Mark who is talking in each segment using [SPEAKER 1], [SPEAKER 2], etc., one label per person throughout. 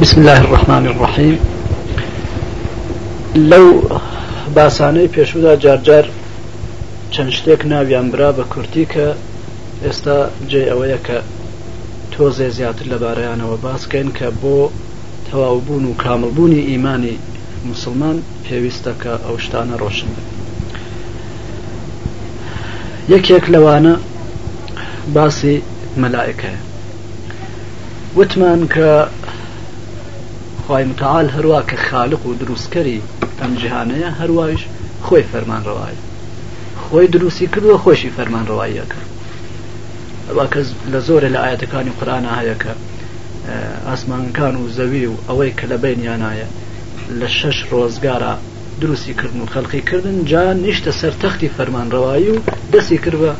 [SPEAKER 1] بسم الله الرحمن الرحیم لەو باسانەی پێشودا جارجار چەند شتێک ناویان برا بە کورتی کە ئێستا جێ ئەوەیە کە تۆزێ زیاتر لەبارەیانەوە باسکەین کە بۆ تەواوبوون و کاملبوونی ئیمانی مسلمان پێویستە کە ئەو شتانە ڕۆشن بن یەکێک لەوانە باسی مەلائکەیە وتمان کە خی متعاال هەروە کە خالق و دروستکەری ئەم جیهانەیە هەروایش خۆی فەرمان ڕەوایی خۆی دروستی کردووە خۆشی فەرمان ڕەواییەکە ئەوە کە لە زۆرە لە ئاەتەکانی قورآە هەیە کە ئاسمانەکان و زەوی و ئەوەی کە لە بینیانایە لە شەش ڕۆزگارا دروستی کردن و خەلقی کردن جا نیشتە سەر تەختی فەرمانڕەوایی و دەستی کرد بە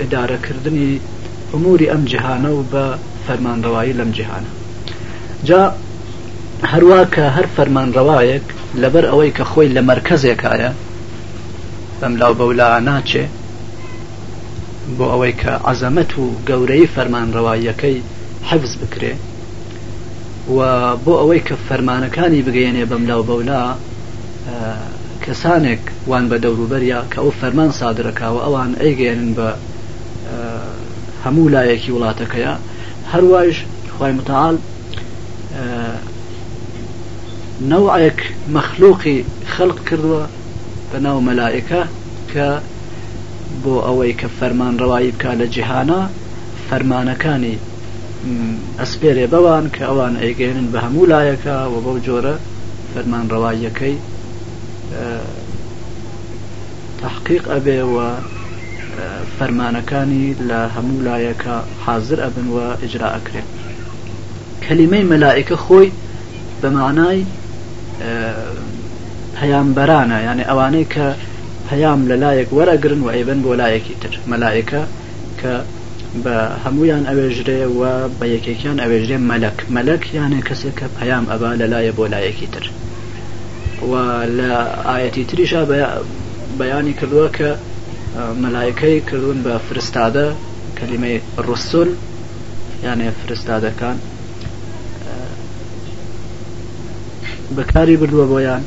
[SPEAKER 1] ئیدارەکردنی ئەموری ئەم جیهانە و بە فەرمانڕەوایی لەم جیهانە جا هەروە کە هەر فەرمانڕەوایەک لەبەر ئەوەی کە خۆی لە مەرکەزێکایە بەم لاو بەولا ناچێ بۆ ئەوەی کە عەزەمەت و گەورەی فەرمانڕەواییەکەی حەفز بکرێ و بۆ ئەوەی کە فەرمانەکانی بگەیەنێ بەملا و بەولا کەسانێک وان بە دەوروبەریا کە ئەو فەرمان سادرەکاوە ئەوان ئەیگەیەنن بە هەموو لایەکی وڵاتەکەیە هەروایش خی متعاال نەوەک مەخلوقی خەلق کردووە بە ناو مەلائکە کە بۆ ئەوەی کە فەرمان ڕەوایی بکە لە جیهانە فەرمانەکانی ئەسپێرێ بەوان کە ئەوان ئەیگەیەنن بە هەموو لایەکا و بەو جۆرە فەرمانڕەواییەکەی تەحقیق ئەبێ و فەرمانەکانی لە هەموو لایەکا حازر ئەبن و ئیجرا ئەکرێن کەلیمەی مەلائیکە خۆی بە مانای پەیامبەرانە یانێ ئەوانەی کە پەیام لە لایەک وەرەگرن و ئەیبەن بۆ لایەکی تر مەلائیکە کە بە هەموویان ئەوێژرێ و بە یەکێکیان ئەوێژرێ مەلەک، مەلەک یانێ کەسێک کە پەیام ئەبا لە لایێ بۆ لایێکی تر و لە ئایەتی تریشا بەیانی کردووە کە مەلایکەی کردوون بە فرستادە، کەلیمەی رسول یانێ فرستادەکان بەکاری بردووە بۆیان.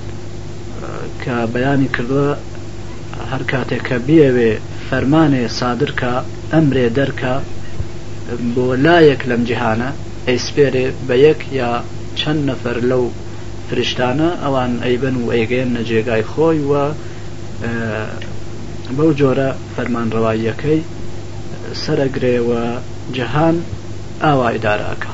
[SPEAKER 1] کە بەیانی کردوە هەر کاتێک کە بیەوێ فەرمانێ سادر کا، ئەمرێ دەرکا بۆ لایەک لەم جیهانە، ئەیسپێرێ بە یەک یا چەند نەفەر لەو فریشتانە، ئەوان ئەیبەن و ئەیگەیەننە جێگای خۆی و بەو جۆرە فەرمانڕەواییەکەی سەرئەگرێ و جیهان ئاوا ئیدارە ئەکا.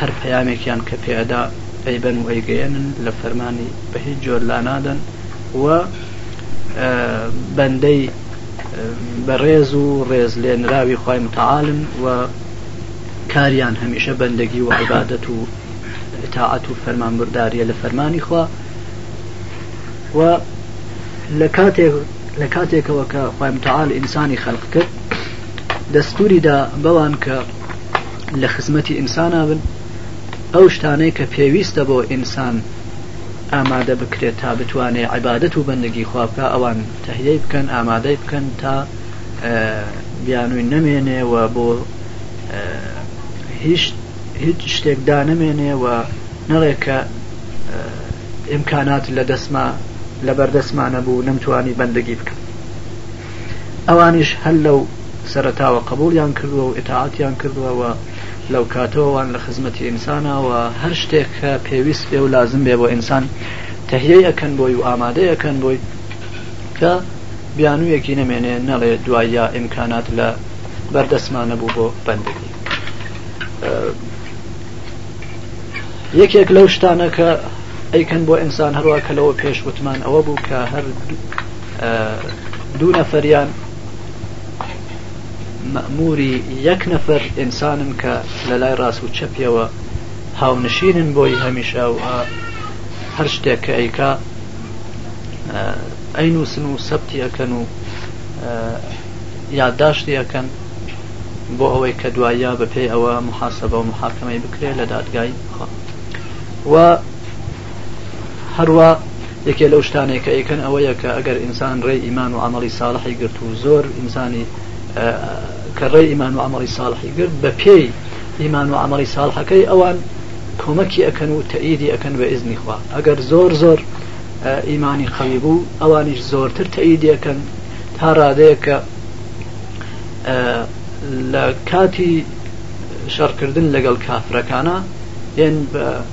[SPEAKER 1] هەر پەیامێکیان کە پێ ئەدا ئەیبەن و ئەیگەیەنن لە فەرمانی بە هیچ جۆر لا نادەن و بەندەی بەڕێز و ڕێز لێنراوی خی متعاالن و کاریان هەمیشە بەندەگی و عیبادەت و تاعەت و فەرمانبرداریە لە فەرمانی خوا و لە کاتێک لە کاتێکەوە کە خی متعاال ئینسانی خەلق کرد دەستوریدا بەوان کە لە خزمەتی ئینسانا بن ئەو شتانەی کە پێویستە بۆ ئینسان ئامادە بکرێت تا بتوانێت عیبادەت و بەندگی خوا بکە ئەوان تهیەی بکەن ئامادەی بکەن تا بیانووی نەمێنێ و بۆ هیچ هیچ شتێکدا نەمێنێ و نەڵێ کە ئیمکانات لە دەستما لە بەردەستمانە بوو نەمتوانی بەندگی بکەم ئەوانیش هەر لەو سەرەتاوە قەبوڵیان کردووە و ئیتاعەتیان کردووە و لەو کاتەوە وان لە خزمەتی ئینسانا و هەر شتێک کە پێویست بێ و لازم بێ بۆ ئینسان تەهیەی ئەکەن بۆی و ئامادەی ئەکەن بۆی کە بیانوویەکی نەمێنێ نەڵێ دواییا ئیمکانات لە بەر دەستما نەبوو بۆ بەندەگی یەکێک لەو شتانە کە ئەیکەن بۆ ئینسان هەروە کە لەوە پێش وتمان ئەوە بوو کە هەر دوو نەفەریان مەموری یەک نەفەر ئینسانن کە لە لای ڕاست و چەپیەوە هاونشینن بۆی هەمیشە و هەر شتێک کە ئەیکا ئەین و سن و سەبتی ئەەکەن و یادداشتی ئەەکەن بۆ ئەوەی کە دوایە بەپێی ئەوە محاسبە و محاکەمەی بکرێت لە دادگای خۆ و هەروا یەکێ لەو شتانێک کە ئەیکەن ئەوەیە کە ئەگەر ئینسان ڕێ ئیمان و عملی ساڵحی گرت و زۆر ئینسانی کە ڕێ ئیمان و عملی ساڵحی گرت بە پێی ئیمان و عملی ساڵحەکەی ئەوان کۆمەکی ئەەکەن و تەئیدی ئەەکەن بە ئیزنی خوا ئەگەر زۆر زۆر ئیمانی قەوی بوو ئەوانیش زۆرتر تەئیدیەکەن تا ڕادەیە کە لە کاتی شەڕکردن لەگەڵ کافرەکانە یان بە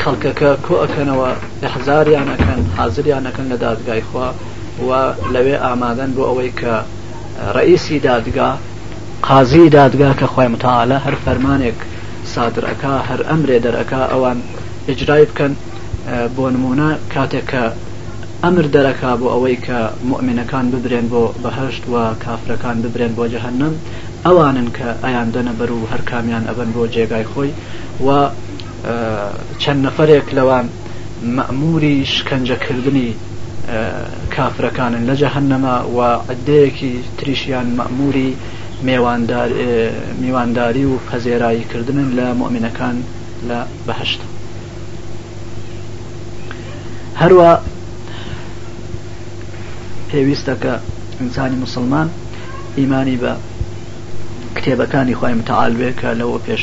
[SPEAKER 1] خەڵکەکە کۆ ئەکەنەوە ئیحزاریان ئەکەن حازریان ئەکەن لە دادگای خوا و لەوێ ئامادەن بۆ ئەوەی کە ڕئیسی دادگا قازی دادگا کە خوای متعالی هەر فەرمانێک سادر ئەکا هەر ئەمرێ دەرئەکا ئەوان ئیجرای بکەن بۆ نموونە کاتێک کە ئەمر دەرەکا بۆ ئەوەی کە موئمینەکان ببرێن بۆ بەهەشت و کافرەکان ببرێن بۆ جەهەنەم ئەوانن کە ئەیاندەنە بەر و هەرکامیان ئەبەن بۆ جێگای خۆی و چەند نەفەرێک لەوان مەئموری شکەنجە کردنی کافرەکانن لە جەهەنەمە و عدەیەکی تریشیان مەئموری میوانداری و پەزێرایی کردنن لە موئمینەکان لە بەهەشت هەروا پێویستە کە ئینسانی موسڵمان ئیمانی بە کتێبەکانی خوای متعال بێ کە لەوە پێش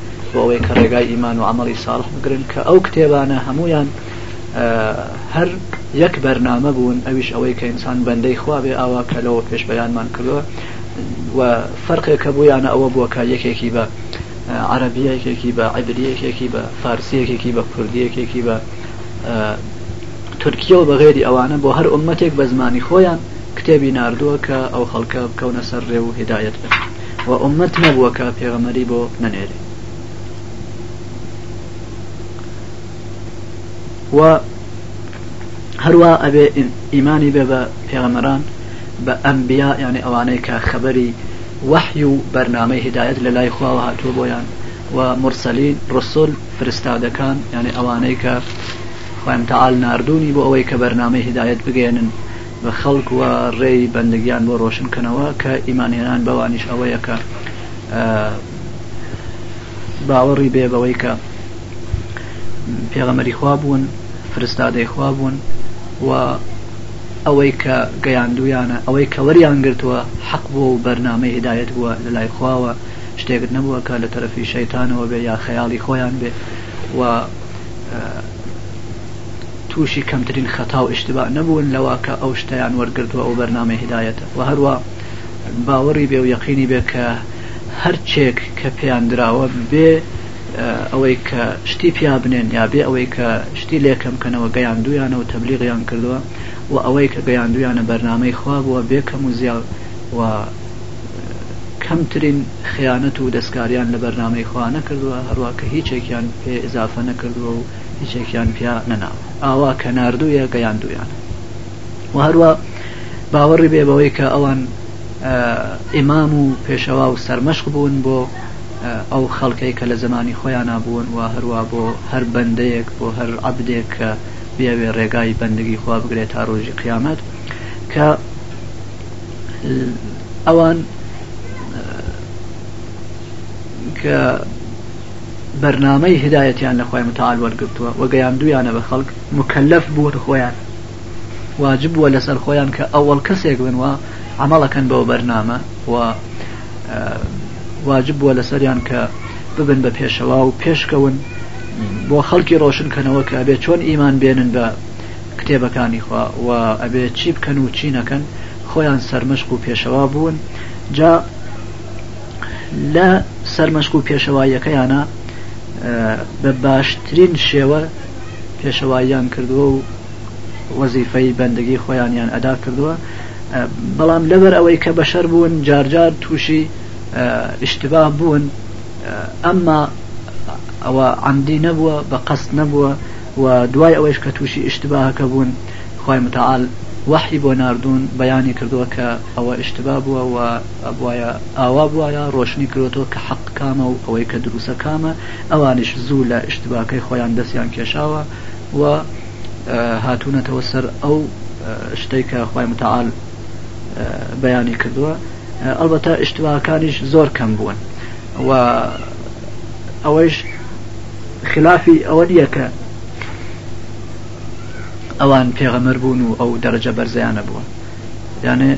[SPEAKER 1] بۆ ئەوەی کە ڕێگای ئیمان و عەمەڵی ساڵح بگرن کە ئەو کتێبانە هەمویان هەر یەک بەرنامە بوون ئەویش ئەوەی کە ئینسان بەندەی خوا بێ ئاوا کە لەوە پێش بەیانمان کردوە و فەرقێکە بوویانە ئەوە بووە کە یەکێکی بە عربیەکێکی بە عبریەکێکی بە فارسیەکێکی بە کوردیەکێکی بە تورکیە و بەغێری ئەوانە بۆ هەر ئومەتێک بە زمانی خۆیان کتێبی نردووە کە ئەو خەڵکە بکەونە سەر ڕێ و هدایەت بن وە ئوممەت نەبووە کە پێغەمبەری بۆ نەنێرێ و هەروا ئەبێ ئیمانی بێ بە پێغەمەران بە ئەمبیا یعنی ئەوانەی کە خەبەری وەحی و بەرنامەی هدایەت لە لای خواوە هاتووە بۆیان و مرسەلین ڕسول فرستادەکان یعنی ئەوانەی کە خۆیان تەعال نردوونی بۆ ئەوەی کە بەرنامەی هدایەت بگەێنن بە خەڵک و ڕێی بەندگیان بۆ ڕۆشن کەنەوە کە ئیمان هێنان بەوانیش ئەوەیە کە باوەڕی بێ بەوەی کە پێغەمەری خوا بوون فرستادەی خوا بوون و ئەوەی کە گەیاندویانە ئەوەی کە وەریان گرتووە حەق بووە و بەرنامەی هیدایەت بووە لە لای خواوە شتێکت نەبووە کە لە تەرەفی شەیتانەوە بێ یا خەیاڵی خۆیان بێ و تووشی کەمترین خەتا و ئیشتبا نەبوون لەوە کە ئەو شتەیان وەرگرتووە ئەو بەرنامەی هیدایەتە وە هەروا باوەڕی بێ و یەقینی بێ کە هەرچێک کە پێیان دراوە بێ ئەوەی کە شتی پیا بنێن یا بێ ئەوەی کە شتی لێ کەم کەنەوە گەیاندوویانە و تەبلیغیان کردووە وە ئەوەی کە گەیاندوویانە بەرنامەی خوا بووە بێ کەم و زیا وە کەمترین خیانەت و دەستکاریان لە بەرنامەی خوا نەکردووە هەروا کە هیچێکیان پێ ئیزافە نەکردووە و هیچێکیان پیا نەناوە ئاوا کە ناردوویە گەیاندویان و هەروە باوەڕی بێ بەوەی کە ئەوان ئیمام و پێشەوا و سەرمەشق بوون بۆ ئەو خەڵکەی کە لە زمانی خۆیان نبوون و هەروە بۆ هەر بەندەیەک بۆ هەر عبدێک کە بێوێ ڕێگای بەندگی خوا بگرێت تا ڕۆژی قیامەت کە ئەوان کە بەرنامەی هیدایەتیان لە خوای متعال وەرگرتووە و گەیاندوویانە بە خەڵک، موکەلەف بوون خۆیان واجب بووە لەسەر خۆیان کە ئەوەڵ کەسێک بن و عەمەڵ ئەکەن بەو بەرنامە و واجب بووە لەسەریان کە ببن بە پێشەوا و پێشکەون بۆ خەڵکی ڕۆشن کەنەوە کە ئەبێ چۆن ئیمان بێنن بە کتێبەکانی خوا و ئەبێ چی بکەن و چی نەکەن خۆیان سەرمەشق و پێشەوا بوون جا لە سەرمەشق و پێشەواییەکەیانە بە باشترین شێوە پێشەواییان کردووە و وەزیفەی بەندگی خۆیانیان ئەدا کردووە بەڵام لەبەر ئەوەی کە بەشەر بوون جارجار تووشی ئیشتبا بوون ئەمما ئەوە عەمدی نەبووە بە قەست نەبووە و دوای ئەوەیش کە تووشی ئیشتباهەکە بوون خی متعاال وەحی بۆ نردون بەیانی کردووە کە ئەوە ئیشتبا بووە و ئەبوایە ئاوا بوایە ڕۆشنی کرۆتەوە کە حەق کامە و ئەوەی کە دروسە کامە ئەوانیش زوو لە ئیشتباکەی خۆیان دەسیان کێشاوە و هاتونەتەوە سەر ئەو شتەی کە خوای متعال بەیانی کردوە ئەڵبەتە ئیشتباکانیش زۆر کەم بوون و ئەوەیش خلافی ئەوە نیە کە ئەوان پێغەمەر بوون و ئەو دەرەجە بەرزەیانە بووە یانێ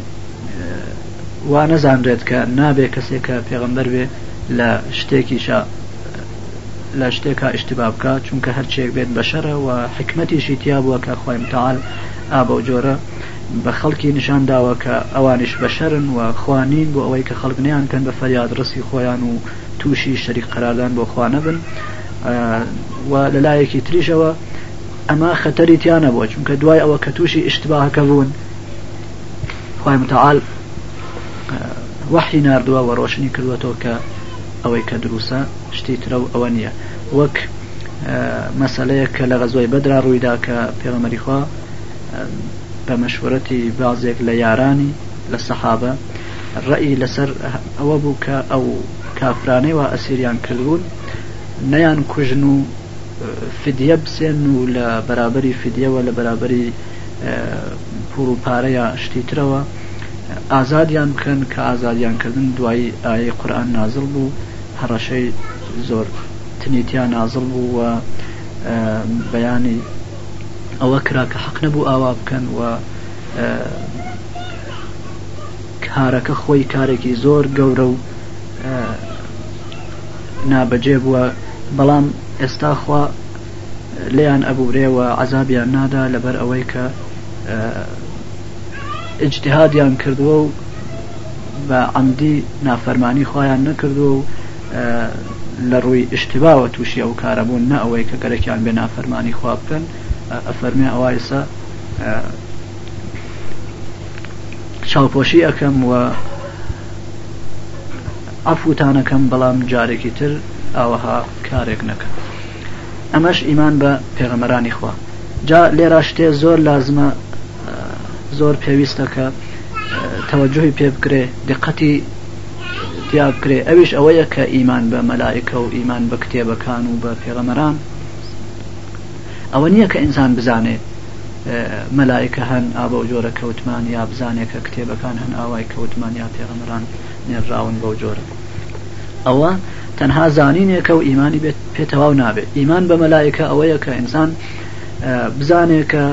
[SPEAKER 1] وا نەزانرێت کە نابێ کەسێک کە پێغمبەر بێ لە شتێکیشە لە شتێکا ئیشتبا بکە چونکە هەرچێک بێت بەشەرە و حکمەتیشی تیا بووە کە خی متال ئابە و جۆرە بە خەڵکی نیشان داوە کە ئەوانیش بەشەرن و خوانین بۆ ئەوەی کە خەڵک نیان کەن بە فەریاد ڕستی خۆیان و تووشی شەریک قەرادان بۆ خوانەبن و لەلایەکی تریژەوە ئەمە خەتەری تیا نەبووە چونکە دوای ئەوە کە تووشی ئیشتباهەکە بوون خی متعاال وەحی نردووە و ڕۆشنی کردوەتەوە کە ئەوەی کە دروسە شتی ترە و ئەوە نییە وەک مەسلەیە کە لە غەزۆی بەدرا ڕوویدا کە پێغەمەریخوا بە مەشورەتی بازێک لە یارانی لە سەحابە ڕئی لەسەر ئەوە بوو کە ئەو کافرانەی وا ئەسیریان کردبوون نەیان کوژن و فدیە بسێن و لە بەرابەری فدیەوە لە بەرابەری پوڵ و پارەیە شتی ترەوە ئازادیان بکەن کە ئازادیان کردن دوایی ئاەی قورآن نازل بوو هەڕەشەی زۆر تنیتیا نازل بوو و بەیانی ئەوە کرا کە حەق نەبوو ئاوا بکەن و کارەکە خۆی کارێکی زۆر گەورە و نابەجێ بووە بەڵام ئێستا خوا لێیان ئەبورێ و عەزابیان نادا لەبەر ئەوەی کە ئیجتیهادیان کردووە و بە عەمدی نافەرمانی خوایان نەکردووە و لە ڕووی ئیشتباوە تووشی ئەو کارە بوون نە ئەوەی کە گەرەکیان بێ نافەرمانی خوا بکەن ئەفەرمێ ئەوا ئێسا چاوپۆشی ئەکەم و عەفوتانەکەم بەڵام جارێکی تر ئاوەها کارێک نەکەن ئەمەش ئیمان بە پێغەمبەرانی خوا جا لێرا شتێ زۆر لازمە زۆر پێویستە کە تەوەجوهی پێ بکرێ دقەتی تیا بکرێ ئەویش ئەوەیە کە ئیمان بە مەلایکە و ئیمان بە کتێبەکان و بە پێغەمەران ئەوە نییە کە ئینسان بزانێ مەلایکە هەن ئابە و جۆرە کەوتمان یا بزانێکە کتێبەکان هەن ئاوای کەوتمان یا پێغەمەران نێردراون بەو جۆرە ئەوە تەنها زانینێکە و ئیمانی بێت پێ تەواو نابێت ئیمان بە مەلایکە ئەوەیە کە ئینسان بزانێت کە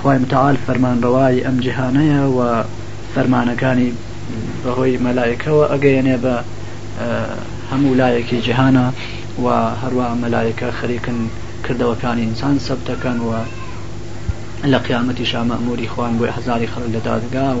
[SPEAKER 1] خی متعاال فەرمانڕەوای ئەم جیهانەیە و فەرمانەکانی بەهۆی مەلایکەوە ئەگەیەنێ بە هەموو لایەکی جیهانە و هەروە مەلایکە خەریکن کردەوەکانی ئینسان سەبتەکەن و لە قیامەتی شامەموری خوان بۆ هزاری خەڵک لە دادگا و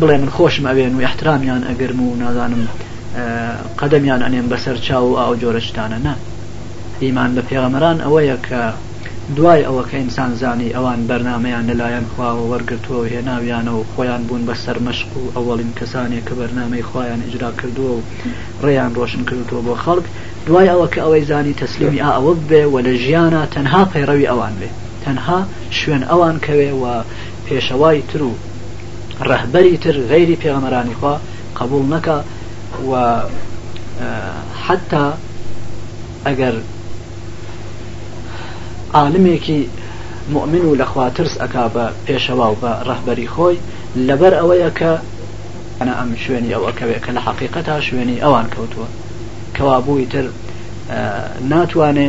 [SPEAKER 1] بڵێ من خۆشم ئەوێن و ئیحترامیان ئەگرم و نازانم قەدەمیان ئەنێم بەسەر چاو و ئەو جۆرە شتانە نا ئیمان بە پێغەمبەران ئەوەیە کە دوای ئەوە کە ئینسان زانی ئەوان بەرنامەیان لە لایەن خواوە وەرگرتووە و هێناویانە و خۆیان بوون بە سەرمەشق و ئەوەڵین کەسانێک کە بەرنامەی خوایان ئیجرا کردووە و ڕێیان ڕۆشن کردوتووە بۆ خەڵک دوای ئەوە کە ئەوەی زانی تەسلیمی ئا ئەوە ببێ و لە ژیانا تەنها پەیڕەوی ئەوان بێ تەنها شوێن ئەوان کەوێ و پێشەوای تر و ڕەهبەری تر غەیری پێغەمبەرانی خوا قەبوڵ نەکا و حەتا ئەگەر عالمێکی موئمن و لەخوا ترس ئەکا بە پێشەوا و بە ڕەهبەری خۆی لەبەر ئەوەیە کە ئەنا ئەم شوێنی ئەو ئەکەوێ کە لە حەقیقەتا شوێنی ئەوان کەوتووە کەوابووی تر ناتوانێ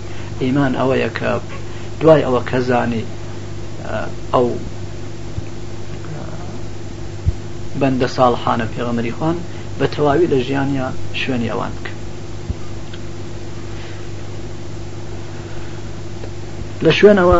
[SPEAKER 1] ئیمان ئەوەیە کە دوای ئەوە کە زانی ئەو بەندە ساڵحانە پێغەمەری خوان بە تەواوی لە ژیانیا شوێنی ئەوان بکە لە شوێنەوە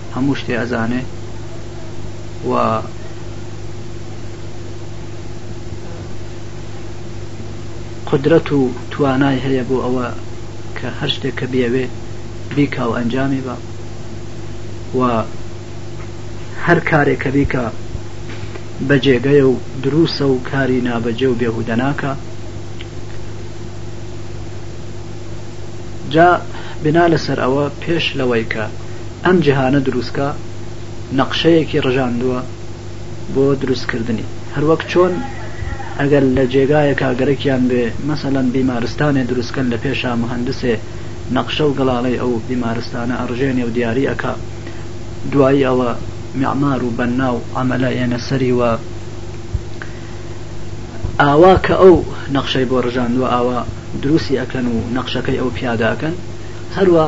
[SPEAKER 1] هەموو شتێ ئەزانێ و قدرەت و توانای هەیە بۆ ئەوە کە هەر شتێک کە بیاوێ بیکا و ئەنجامی بە و هەر کارێک کە بیکە بە جێگەیە و دروسە و کاری نابەجێ و بێهودە ناکە جا بنا لەسەر ئەوە پێش لەوەی کە ئەم جیهانە دروستکە نەقشەیەکی ڕژاندووە بۆ دروستکردنی، هەروەک چۆن ئەگەر لە جێگایەکا گەرەکیان بێ مەسەلەن بیمارستانێ دروستکەن لە پێشا موهەندسێ نەقشە و گەڵاڵەی ئەو بیمارستانە ئەڕژێنێ و دیاری ئەکا دوایی ئەوە میعمار و بەننا و عەمەلە یەنە سەری و ئاوا کە ئەو نەقشەی بۆ ڕژاندووە ئاوا دروستی ئەکەن و نەقشەکەی ئەو پیادە ئەکەن هەروا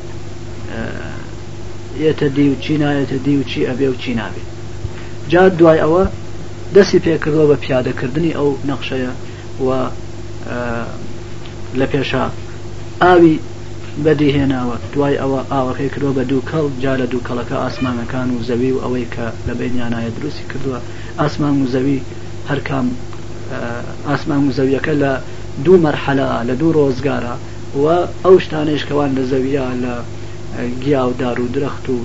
[SPEAKER 1] یێتە دی و چی نایێتە دی و چی ئەبێ و چی نابێ جا دوای ئەوە دەستی پێکردەوە بە پیادەکردنی ئەو نەخشەیە و لە پێشا ئاوی بەدی هێناوە دوای ئەوە ئاوەکەی کردوە بە دوو کەڵ جا لە دوو کەڵەکە ئاسمانەکان و زەوی و ئەوەی کە لە بینیانایە دروستی کردووە ئاسمان و زەوی هەرکام ئاسمان و زەویەکە لە دوو مەرحەلا لە دوو ڕۆزگارە و ئەو شتانەیش کەوا لە زەویا لە گیا و دار و درەخت و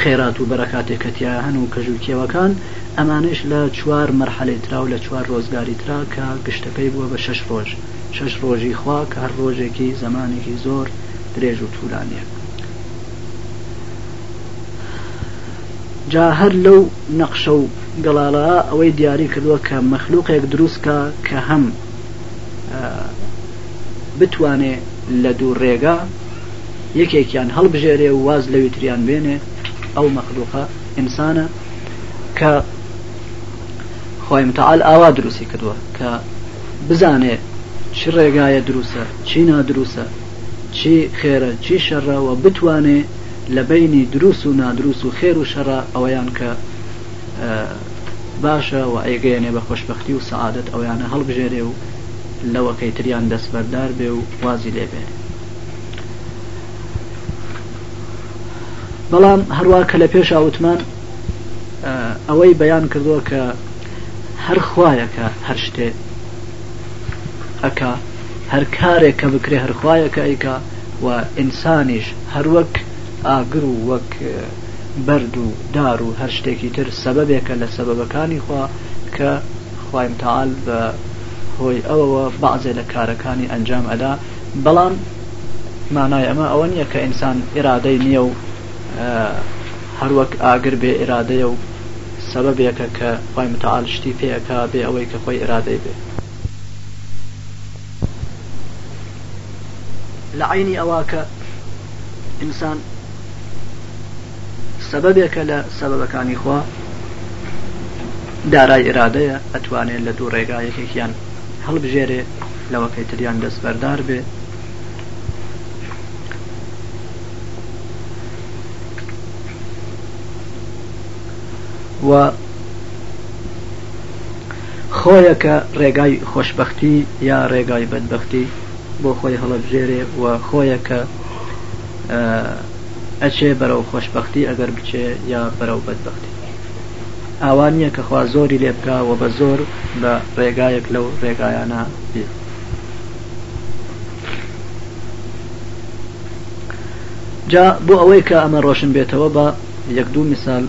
[SPEAKER 1] خێرات و بەرەکاتێک کە تیایا هەن و کەژ و کێوەکان ئەمانەیش لە چوار مەرحەلەی تراو لە چوار رۆزگاری ترا کە گشتەکەی بووە بە شەش رۆژ شەش رۆژی خوا کە هەر رۆژێکی زەمانێکی زۆر درێژ و تورانیە جا هەر لەو نەقشە و گەڵاڵە ئەوەی دیاری کردووە کە مەخلوقێک دروست کە کە هەم بتوانێ لە دوو ڕێگا یەکێکیان هەڵبژێرێ و واز لەوی تریان بێنێ ئەو مەخلوقە ئینسانە کە خۆی متعال ئاوا دروستی کردووە کە بزانێ چی ڕێگایە دروسە چی نادروسە چی خێرە چی شەڕە و بتوانێ لە بینی دروس و نادروس و خێر و شەڕە ئەوەیان کە باشە وە ئەیگەیەنێ بە خۆشبەختی و سەعادەت ئەویانە هەڵبژێرێ و لەوەکەی تریان دەستبەردار بێ و وازی لێ بێنێ. بەڵام هەروا کە لە پێشا وتمان ئەوەی بەیان کردووە کە هەر خوایەکە هەر شتێ ئەکا هەر کارێک کە بکرێ هەرخوایەکە ئەیکا و ئینسانیش هەروەک ئاگر و وەک بەرد و دار و هەر شتێکی تر سەبەبێکە لە سەبەبەکانی خوا کە خوای متعال بە هۆی ئەوەوە بەعزێ لە کارەکانی ئەنجام ئەدا بەڵام مانای ئەمە ئەوە نییە کە ئینسان ئیرادەی نییە و هەروەک ئاگر بێ ئیرادەیە و سەبەبێکە کە خوای متعال شتی پێ ئەکا بێ ئەوەی کە خۆی ئیرادەی بێ. لە عەینی ئەوە کە ئینسان سەبەبێکە لە سەبەبەکانی خوا دارای ئرادەیە ئەتوانێت لە دوو ڕێگا یەکێکیان هەڵبژێرێ لەوەکەی تریان دەستبەردار بێ و خۆیە کە ڕێگای خۆشبەختی یا ڕێگای بەدبەختی بۆ خۆی هەڵەبژێرێ و خۆیە کە ئەچێ بەرەو خۆشبەختی ئەگەر بچێ یا بەرەو بەدبەختی ئاوا نییە کە خوا زۆری لێ بکا و بە زۆر بە ڕێگایەک لەو ڕێگایانە بێ. جا بۆ ئەوەی کە ئەمە ڕۆشن بێتەوە با یەک دوو میسال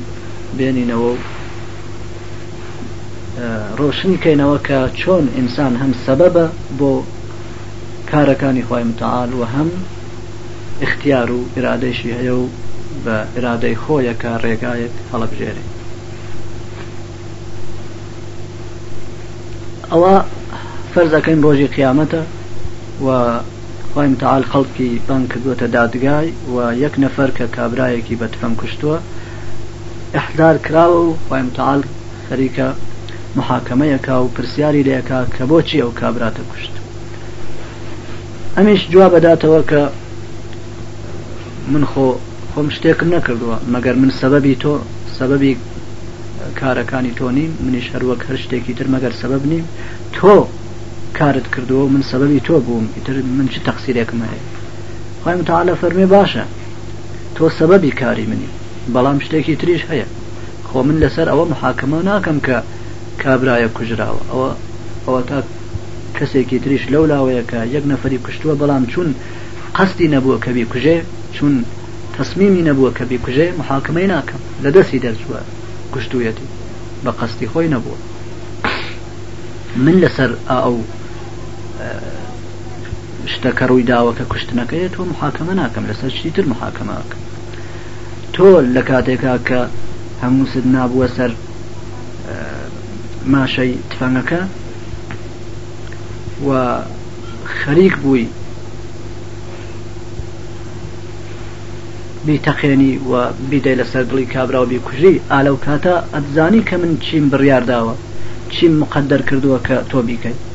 [SPEAKER 1] بێنینەوە و. ڕۆشنی کەینەوە کە چۆن ئینسان هەم سەبەبە بۆ کارەکانی خوای متعال و هەم اختیار و ئرادەیشی هەیە و بە ئرادەی خۆیەکە ڕێگایەک هەڵەبژێرێ ئەوە فەرزەکەین ڕۆژی قیامەتە و خوای متعال خەڵکی بانگ کردووەتە دادگای و یەک نەفەر کە کابرایەکی بە تفەنگ کوشتووە ئیحضار کراوە و خوای متعال خەریکە محاکەمەی ئەکا و پرسیاری لێ ئەکا کە بۆچی ئەو کابراتە کوشت ئەمیش جواب ئەداتەوە کە من خۆ خۆم شتێکم نەکردووە مەگەر من سەبەبی تۆ سەبەبی کارەکانی تۆ نیم منیش هەر وەک هەر شتێکی تر مەگەر سەبەب نیم تۆ کارت کردووە و من سەبەبی تۆ بووم ئیتر من چ تەقسیرێکم هەیە خۆی متعالە فەرمێ باشە تۆ سەبەبی کاری منی. بەڵام شتێکی تریش هەیە، خۆ من لەسەر ئەوە محاکمە ناکەم کە کابرایەک کوژراوە، ئەوە ئەوەتا کەسێکی تریش لەو لاوەیە کە یەک نەفەری کوشتووە بەڵام چون قەسدی نەبووە کە بیکوژێ، چون تەسمیمی نەبووە کە بیکوژێ محاکمەی ناکەم، لە دەستی دەرچووە کوشتوویەتی، بە قەسدی خۆی نەبووە. من لەسەر ئائەو. شتە کە ڕویداوە کە کوشتنەکەیە تۆ محاکەمە ناکەم لەسەر شتی تر محاکەمە ئەکەم تۆ لە کاتێکا کە هەمووست نابووە سەر ماشەی تفەنگەکە و خەریک بووی بیتەقێنی و بیدەی لەسەر دڵی کابرا و بیکوژی ئالە و کاتە ئەتزانی کە من چیم بڕیارداوە چیم مقدەر کردووە کە تۆ بیکەی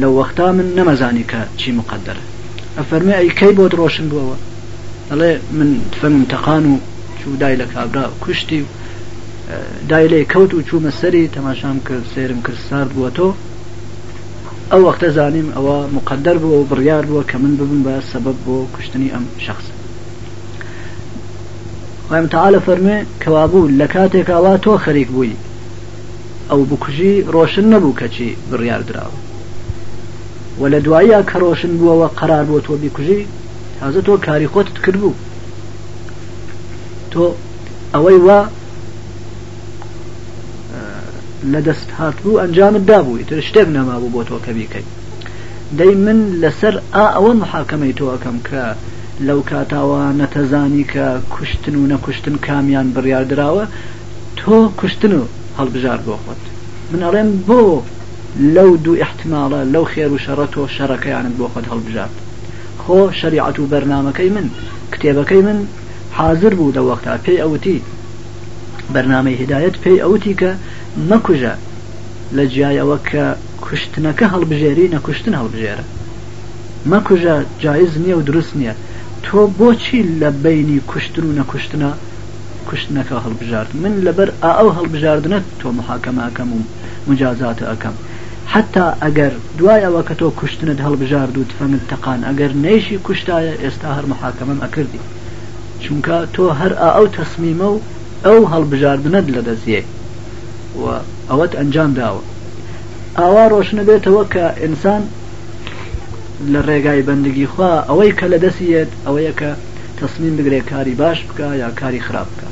[SPEAKER 1] لەو وەختا من نەمەزانی کە چی مقەدەرە ئەفەرمێ ئەی کەی بۆت ڕۆشن بووەوە دەڵێ من تفەنگم تەقان و چوو دای لە کابرا کوشتی و دای لێ کەوت و چوومە سەری تەماشام کرد سەیرم کرد سارد بووە تۆ ئەو وەختە زانیم ئەوە مقەدەر بووە و بڕیار بووە کە من ببم بە سەبەب بۆ کوشتنی ئەم شخص خۆم تعاالە فەرمێ کەوابوو لە کاتێکاوا تۆ خەریک بووی ئەو بکوژی ڕۆشن نەبوو کەچی بڕیار دراوە و لە دواییە کە ڕۆشن بووەوە قەرار بۆ تۆ بیکوژی تازە تۆ کاری خۆتت کرد بوو تۆ ئەوەی وا لە دەست هات بوو ئەنجامت دابووی تر شتێک نەمابوو بۆ تۆ کە بیکەیت دەی من لەسەر ئا ئەوە محاکەمەی تۆ ئەەکەم کە لەو کاتاوە نەتەزانی کە کوشتن و نەکوشتن کامیان بڕیاردراوە تۆ کوشتن و هەڵبژارد بۆ خۆت من ئەڵێم بۆ لەو دوو ئیحتماڵە لەو خێر و شەڕە تۆ شەڕەکەیانت بۆ خۆت هەڵبژارد خۆ شەریعەت و بەرنامەکەی من کتێبەکەی من حازر بوو لە وەختا پێی ئەوتی بەرنامەی هیدایەت پێی ئەوتی کە مەکوژە لە جیای ئەوە کە کوشتنەکە هەڵبژێری نەکوشتن هەڵبژێرە مەکوژە جایز نییە و دروست نییە تۆ بۆچی لە بینی کوشتن و نەکوشتنە کوشتنەکە هەڵبژارد من لەبەر ئا ئەو هەڵبژاردنە تۆ محاکەمە ئەکەم و مجازاتە ئەکەم حەتا ئەگەر دوای ئەوە کە تۆ کوشتنت هەڵبژارد و تفەنگت تەقان ئەگەر نەیشی کوشتایە ئێستا هەر محاکەمەم ئەکردی چونکە تۆ هەر ئا ئەو تەسمیمە و ئەو هەڵبژاردنەت لە دەستیەک و ئەوەت ئەنجام داوە ئاوا ڕۆشنە بێتەوە کە ئینسان لە ڕێگای بەندگی خوا ئەوەی کە لە دەسیەت ئەوەیە کە تەسمیم بگرێ کاری باش بکا یا کاری خراپ بکا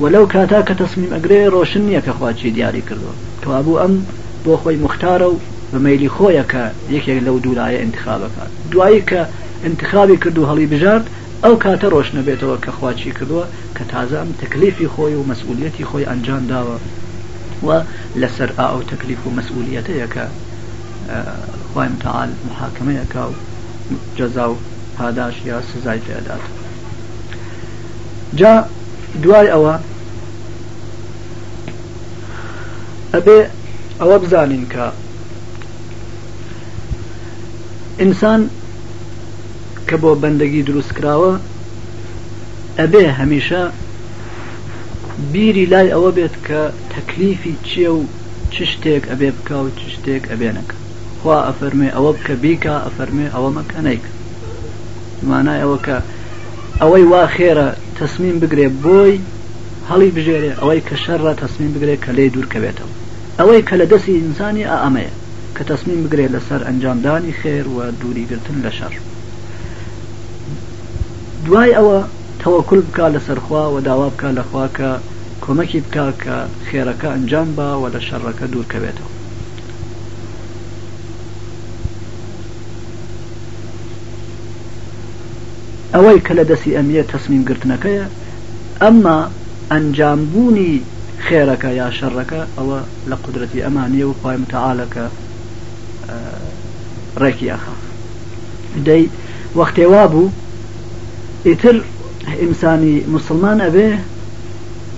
[SPEAKER 1] وە لەو کاتا کە تەسمیم ئەگرێ ڕۆشن نیە کە خوا چی دیاری کردوە کەوابوو ئەم بۆ خۆی موختارە و بە مەیلی خۆیە کە یەکێک لەو دوو لایە ئینتخاب ئەکا دوایی کە ئینتخابی کرد و هەڵی بژارد ئەو کاتە ڕۆشنە بێتەوە کە خوا چی کردوە کە تازە ئەم تەکلیفی خۆی و مەسئولیەتی خۆی ئەنجام داوە و لە سەر ئائەو تەکلیف و مەسئولیەتەیە کە خوای متعال محاکمەی ئەکا و جەزا و پاداشت یا سزای پێ ئەدات جا دوای ئەوە ئەبێ ئەوە بزانین کە ئینسان کە بۆ بەندگی دروست کراوە ئەبێ هەمیشە بیری لای ئەوە بێت کە تەکلیفی چییە و چ شتێک ئەبێ بکە و چ شتێک ئەبێ نەکە خوا ئەفەرموێ ئەوە بکە بیکا ئەفەرموێ ئەوە مەکە نەیکا بەمانای ئەوە کە ئەوەی وا خێرە تەسمیم بگرێ بۆی هەڵی بژێرێ ئەوەی کە شەرڕە تەسمیم بگرێ کە لێی دوورکەوێتەوە ئەوەی کە لە دەستی ئینسانی ئا ئەمەیە کە تەسمیم بگرێ لەسەر ئەنجامدانی خێر و دووریگرتن لە شەڕ دوای ئەوە تەوەکل بکە لەسەر خوا و داوا بکە لەخوا کە کۆمەکی بکە کە خێرەکە ئەنجام با و لە شەڕەکە دوورکەوێتەوە ئەوەی کە لە دەسی ئەمیە تەسمیم گرتنەکەیە ئەمما ئەنجام بوونی خێرەکە یا شەڕەکە ئەوە لە قدرەتی ئەمانە و خی متعاالەکە ڕێکی ئەخا دەی وەختێ وا بوو ئیتر ئینسانی مسلمان ئەبێ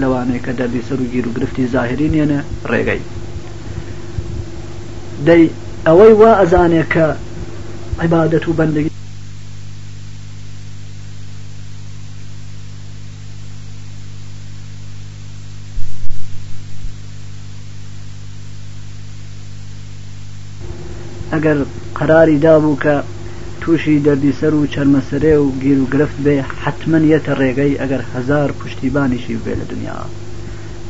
[SPEAKER 1] لەوانەیە کە دەردی سەر و گیروگرفتی زاهری نێنە ڕێگەی دەی ئەوەی وا ئەزانێ کە عیبادەت و بەندگی ئەگەر قەراری دابوو کە تووشی دەردی سەر و چەرمەسەرێ و گیر و گرفت بێ حەتمەن یەتە ڕێگەی ئەگەر هەزار پوشتیبانیشی ببێ لە دونیا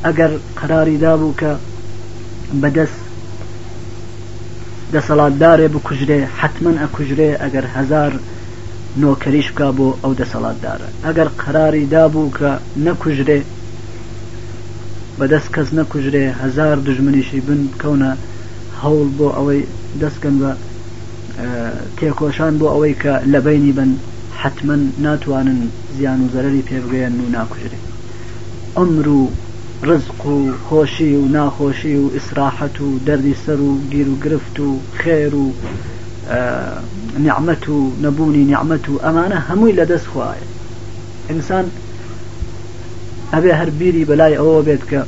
[SPEAKER 1] ئەگەر قەراری دابوو کە بە دەس دەسەڵاتدارێ بکوژرێ حەتمەن ئەکوژرێ ئەگەر هەزار نۆکەریش بکا بۆ ئەو دەسەڵاتدارە ئەگەر قەراری دابوو کە نەکوژرێ بە دەست کەس نەکوژرێ هەزار دوژمنیشی بن کەونە هەوڵ بۆ ئەوەی دەستکەن بە تێکۆشان بۆ ئەوەی کە لە بەینی بن حەتمەن ناتوانن زیان و زەرەری پێ بگەیەنن و ناکوژرێ عەمر و ڕزق و خۆشی و ناخۆشی و ئیسراحەت و دەردی سەر و گیر و گرفت و خێر و نیعمەت و نەبوونی نیعمەت و ئەمانە هەمووی لە دەست خوایە ئینسان ئەبێ هەر بیری بەلای ئەوە بێت کە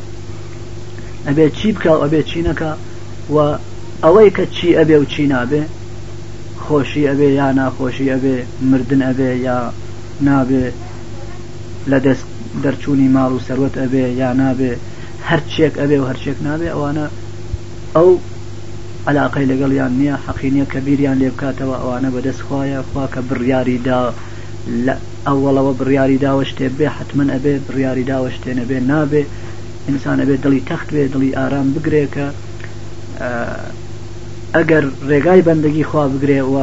[SPEAKER 1] ئەبێ چی بکە و ئەبێ چی نەکە و ئەوەی کە چی ئەبێ و چی نابێ خۆشی ئەبێ یا ناخۆشی ئەبێ مردن ئەبێ یا نابێ لە دەست دەرچوونی ماڵ و سەروەت ئەبێ یا نابێ هەرچێک ئەبێ و هەرچێک نابێ ئەوانە ئەو علاقەی لەگەڵیان نییە حەقی نییە کە بیریان لێ بکاتەوە ئەوانە بەدەست خوایە خوا کە بڕیاری دا لە ئەوەڵەوە بڕیاری داوە شتێ بێ حەتمەن ئەبێ بڕیاری داوە شتێ نەبێ نابێ ئینسان ئەبێ دڵی تەخت بێ دڵی ئارام بگرێ کە ئەگەر ڕێگای بەندەگی خوا بگرێ و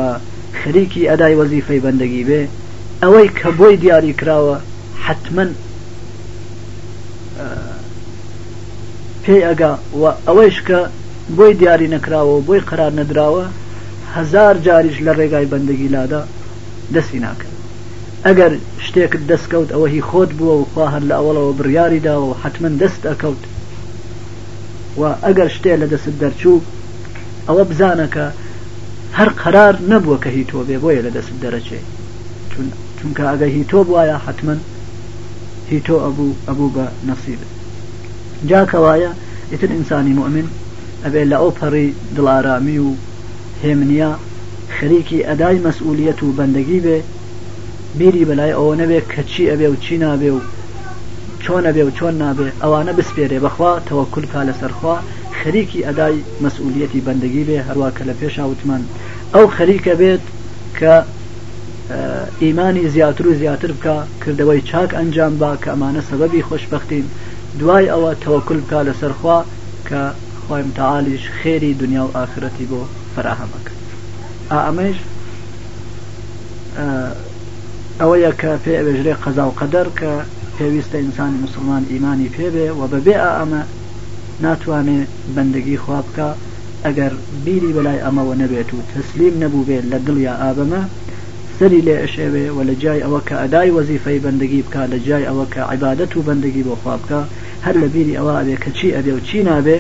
[SPEAKER 1] خەریکی ئەدای وەزیفەی بەندەگی بێ ئەوەی کە بۆی دیاری کراوە حەتمەن پێی ئەگا و ئەوەیش کە بۆی دیاری نەکراوە و بۆی قەرار نەدراوە هەزار جاریش لە ڕێگای بەندەگی لادا دەستی ناکەوێت ئەگەر شتێکت دەست کەوت ئەوە هی خۆت بووە و خوا هەر لە ئەوەڵەوە بڕیاری داوە و حەتمەن دەستت ئەکەوت وە ئەگەر شتێ لە دەستت دەرچوو ئەوە بزانە کە هەر قەرار نەبووە کە هی تۆ بێ بۆیە لە دەستت دەرەچێ چون چونکە ئەگە هی تۆ بواە حتمما هی تۆ ئەبوو ئەبوو بە نەسیب جاکەوایە ئیتر ئینسانی مؤمن ئەبێ لە ئەو پەڕی دڵارامی و هێمنیە خەریکی ئەدای مەسئولیەت و بەندەگی بێ بیری بەلای ئەوە نەبێ کە چی ئەبێ و چی نابێ و چۆن ئەبێ و چۆن نابێ ئەوانە بسپێرێ بە خوا تەوەکول کا لەسەر خوا خەریکی ئەدای مەسئولیەتی بەندەگی بێ هەروا کە لە پێشا وتمان ئەو خەریکە بێت کە ئیمانی زیاتر و زیاتر بکا کردەوەی چاک ئەنجام با کە ئەمانە سەبەبی خۆشبەختین دوای ئەوە تەوەکول بکا لەسەر خوا کە خوای متعالیش خێری دونیا و ئاخرەتی بۆ فەراهەم ئەکات ئا ئەمەیش ئەوەیە کە پێ ئەوێژرێ قەزا و قەدەر کە پێویستە ئینسانی مسلمان ئیمانی پێبێ و بەبێ ئا ئەمە ناتوانێ بەندگی خوا بکە ئەگەر بیری بەلای ئەمەوە نەبێت و تەسلیم نەبوو بێت لە دڵیا ئابەمە سەری لێ ئەشێوێ و لە جای ئەوە کە ئەدای وەزیفەی بەندگی بکە لە جای ئەوە کە عیبادەت و بەندگی بۆ خوا بکە هەر لە بیری ئەوە ئەبێ کە چی ئەبێ و چی نابێ،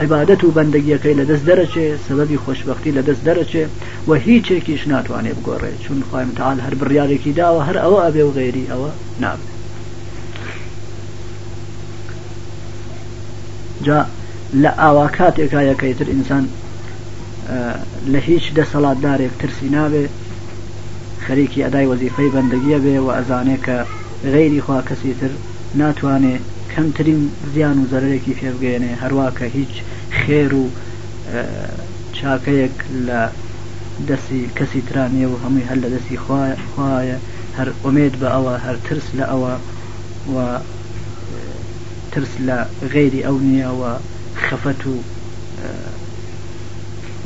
[SPEAKER 1] عیبادەت و بەندەگیەکەی لە دەست دەرەچێ، سەبەبی خۆشبەختی لە دەست دەرەچێ و هیچێکیش ناتوانێ بگۆڕێ، چون خوای متعال هەر بڕیارێکی داوە هەر ئەوە ئەبێ و غەیری ئەوە نابێ. جا لە ئاوا کاتێکایە کە ئیتر ئینسان لە هیچ دەسەڵاتدارێک ترسی نابێ، خەریکی ئەدای وەزیفەی بەندەگیە بێ و ئەزانێ کە غەیری خوا کەسی تر ناتوانێ کەمترین زیان و زەرەرێکی پێ بگەیەنێ، هەروا کە هیچ خێر و چاکەیەک لە دەستی کەسی ترا نیە و هەمووی هەر لە دەستی خوایە، هەر ئومێد بە ئەوە، هەر ترس لە ئەوە و ترس لە غەیری ئەو نیە و خەفەت و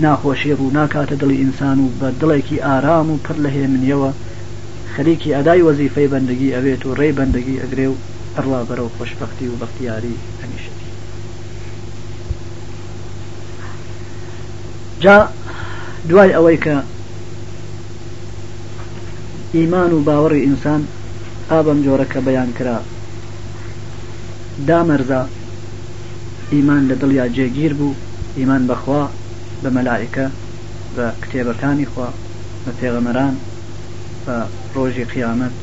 [SPEAKER 1] ناخۆشی ڕووناکاتە دڵی ئینسان و بە دڵێکی ئارام و پڕ لە هێمنیەوە، خەریکی ئەدای وەزیفەی بەندەگی ئەبێت و ڕێی بەندەگی ئەگرێ و ئەڕوا بەرەو خۆشبەختی و بەختیاری هەمیشەیی. جا دوای ئەوەی کە ئیمان و باوەڕی ئینسان ئابەم جۆرە کە بەیان کرا دامەرزا ئیمان لە دڵیا جێگیر بوو ئیمان بەخوا بە مەلائکە بە کتێبەکانی خوا بە پێغەمەران بە ڕۆژی قیامەت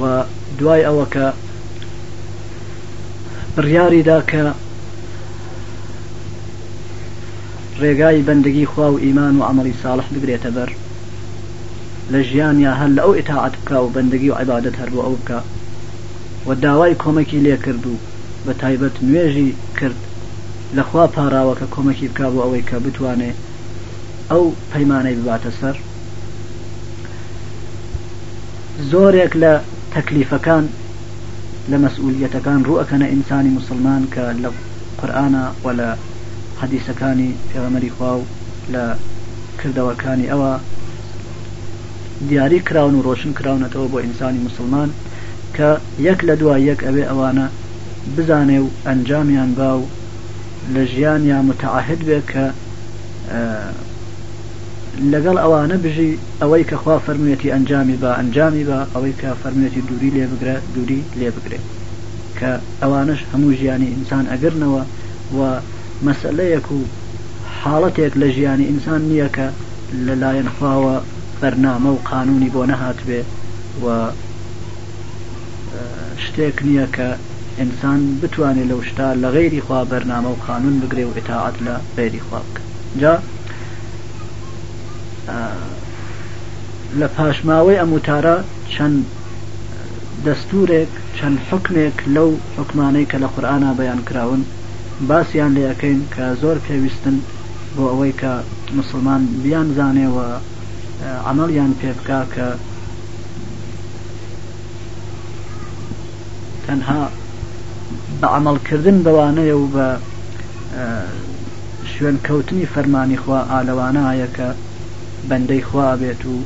[SPEAKER 1] و دوای ئەوە کە بڕیاریدا کە ڕێگای بەندگی خوا و ئیمان و ئەمەڵی ساڵح بگرێتە بەر لە ژیان یا هەر لە ئەو ئتاعات بکە و بەندگی و عیبادت هەر بۆ ئەو بکە و داوای کۆمەکی لێ کرد و بە تایبەت نوێژی کرد لەخوا پاراوە کە کۆمەکی بک بۆ ئەوەی کە بتوانێ ئەو پەیمانەی بباتە سەر زۆرێک لە تەکلیفەکان لە مەسئولیەتەکان ڕوو ئەکەنە ئینسانی موسڵمان کە لە قورئانە و لە حەدیسەکانی پێغەمەری خوا و لە کردەوەکانی ئەوە دیاری کراون و ڕۆشن کراونەتەوە بۆ ئینسانی مسلمان کە یەک لە دوای یەک ئەوێ ئەوانە بزانێ و ئەنجامیان با و لە ژیانیا متعهد بێ کە لەگەڵ ئەوانە بژی ئەوەی کە خوا فەرموویەتی ئەنجامی بە ئەنجامی بە ئەوەی کە فەرموویەتی دووری لێ بگرە دووری لێ بگرێ کە ئەوانەش هەموو ژیانی ئینسان ئەگرنەوە و مەسلەیەک و حاڵەتێک لە ژیانی ئینسان نییە کە لەلایەن خواوە بەرنامە و قانونی بۆ نەهاتبێ و شتێک نیە کە ئینسان بتوانێ لەو شتا لە غەیری خوا بەرنامە و قانون بگرێ و ئتاعەت لە غەیری خوا بکە جا لە پاشماوەی ئەم وتارە چەند دەستورێک چەند حکمێک لەو حکمانەی کە لە قورآە بەیان کراون باسییان لێ ئەەکەین کە زۆر پێویستن بۆ ئەوەی کە مسلمان بیان زانێەوە ئەمەڵیان پێ بکا کە تەنها بە عملکردن بەوانەیە و بە شوێن کەوتنی فەرمانی خوا ئالەوانایە کە بەندەی خوا بێت و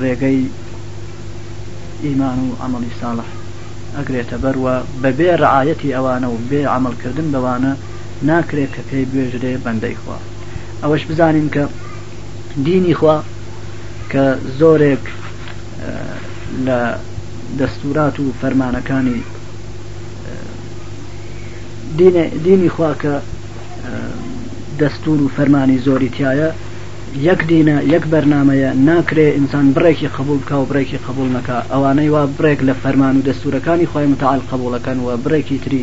[SPEAKER 1] ڕێگەی ئیمان و عملی ساڵح ئەگرێتە بەروە بەبێ ڕعاەتی ئەوانە و بێ عملکردن بەوانە ناکرێت کە پێی بێژرێ بەندەی خوا ئەوەش بزانین کە دینی خوا کە زۆرێک لە دەستورات و فەرمانەکانی دینی خوا کە دەستور و فەرمانی زۆری تایە یەک دینە یەک بەرنمەیە ناکرێ ئینسان بڕێکی قبول بکە و بڕێکی قبول نەکە ئەوانەی وا بڕێک لە فەرمان و دەستورەکانی خۆی متعاال قبولەکەن و بڕێکی تری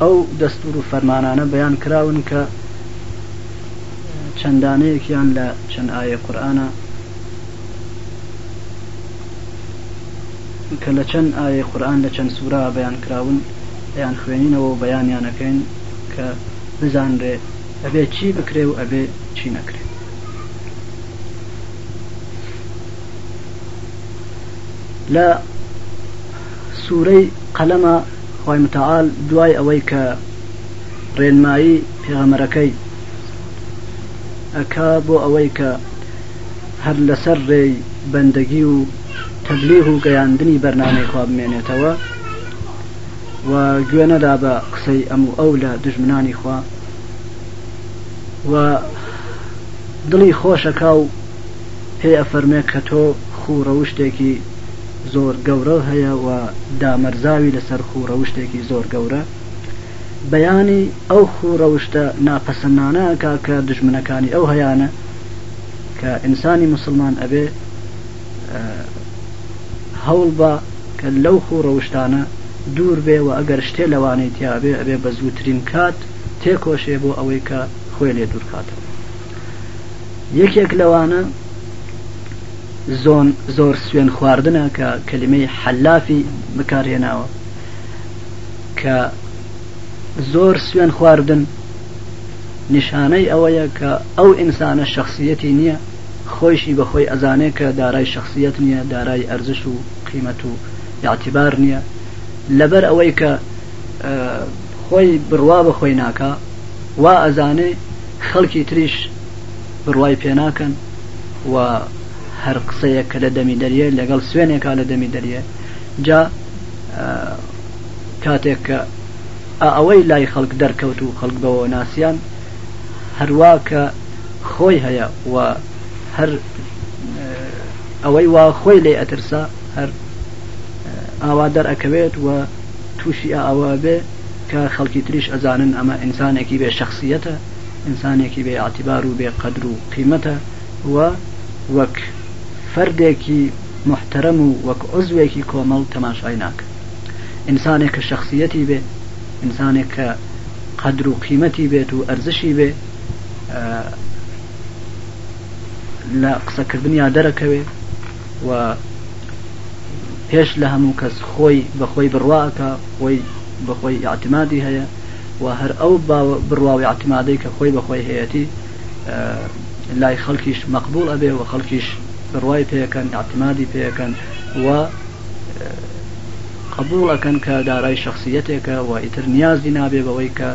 [SPEAKER 1] ئەو دەستور و فەرمانانە بەیان کراون کە چەند دانەیەکیان لە چەند ئایەی قورئانە کە لە چەند ئایەی قورئان لە چەند سوورە بەیان کراون ئەیان خوێنینەوە و بەیانیانەکەین کە بزانرێ ئەبێ چی بکرێ و ئەبێ چی نەکرێ لە سوورەی قەلەمە خوای متعال دوای ئەوەی کە ڕێنمایی پێغەمبەرەکەی ئەکا بۆ ئەوەی کە هەر لەسەر ڕێی بەندەگی و تەبلیغ و گەیاندنی بەرنامەی خوا بمێنێتەوە و گوێ نەدا بە قسەی ئەم و ئەو لە دوژمنانی خوا و دڵی خۆش ئەکا و پێی ئەفەرمێ کە تۆ خوو ڕەوشتێکی زۆر گەورەو هەیە و دامەرزاوی لەسەر خوو ڕەوشتێکی زۆر گەورە، بەیانی ئەو خوو ڕەوشتە ناپەسەنانە ئەکا کە دوژمنەکانی ئەو هەیانە کە ئینسانی موسڵمان ئەبێ هەوڵ با کە لەو خوو ڕەوشتانە دوور بێ و ئەگەر شتێ لەوانەی تیابێ ئەبێ بە زووترین کات تێکۆشێ بۆ ئەوەی کە خۆێ لێ دوور کاتەوە. یەکێک لەوانە زۆن زۆر سوێن خواردنە کە کەلیمەی حەلافی بەکارهێناوە کە زۆر سوێن خواردن نیشانەی ئەوەیە کە ئەو ئینسانە شخصیەتی نییە خۆیشی بەخۆی ئەزانێ کە دارای شخصیت نییە دارای ئەرزش و قیمەت و یاعتیبار نییە لەبەر ئەوەی کە خۆی بڕوا بەخۆی ناکە وا ئەزانێ خەڵکی تریش بڕوای پێ ناکەن و هەر قسەیەک کە لە دەمی دەریێ لەگەڵ سوێنێکا لە دەمی دەریێ جا کاتێک کە ئەوەی لای خەڵک دەرکەوت و خەڵک بەوە ناسیان هەروا کە خۆی هەیە و هەر ئەوەی وا خۆی لێ ئەترسا هەر ئاوا دەرئەکەوێت و تووشی ئاوا بێ کە خەڵکی تریش ئەزانن ئەمە ئینسانێکی بێ شەخسیەتە، ئینسانێکی بێ ئیعتیبار و بێ قەدر و قیمەتە و وەک فەردێکی موحتەرەم و وەک عوزوێکی کۆمەڵ تەماشای ناکەن. ئینسانێک کە شەخسیەتی بێ، ئینسانێک کە قەدر و قیمەتی بێت و ئەرزشی بێ، لە قسەکردنیا دەرەکەوێ. و پێش لە هەموو کەس خۆی بە خۆی بڕوا ئەکا خۆی بە خۆی ئیعتیمادی هەیە و هەر ئەو بڕوا و ئیعتیمادەی کە خۆی بە خۆی هەیەتی لای خەڵکیش مەقبوڵ ئەبێ و خەڵکیش بڕوای پێکەن ئیعتیمادی پێکەن و قبول ئەکەن کە دارای شخصیەتێکە و ئیتر نیازی نابێ بەوەی کە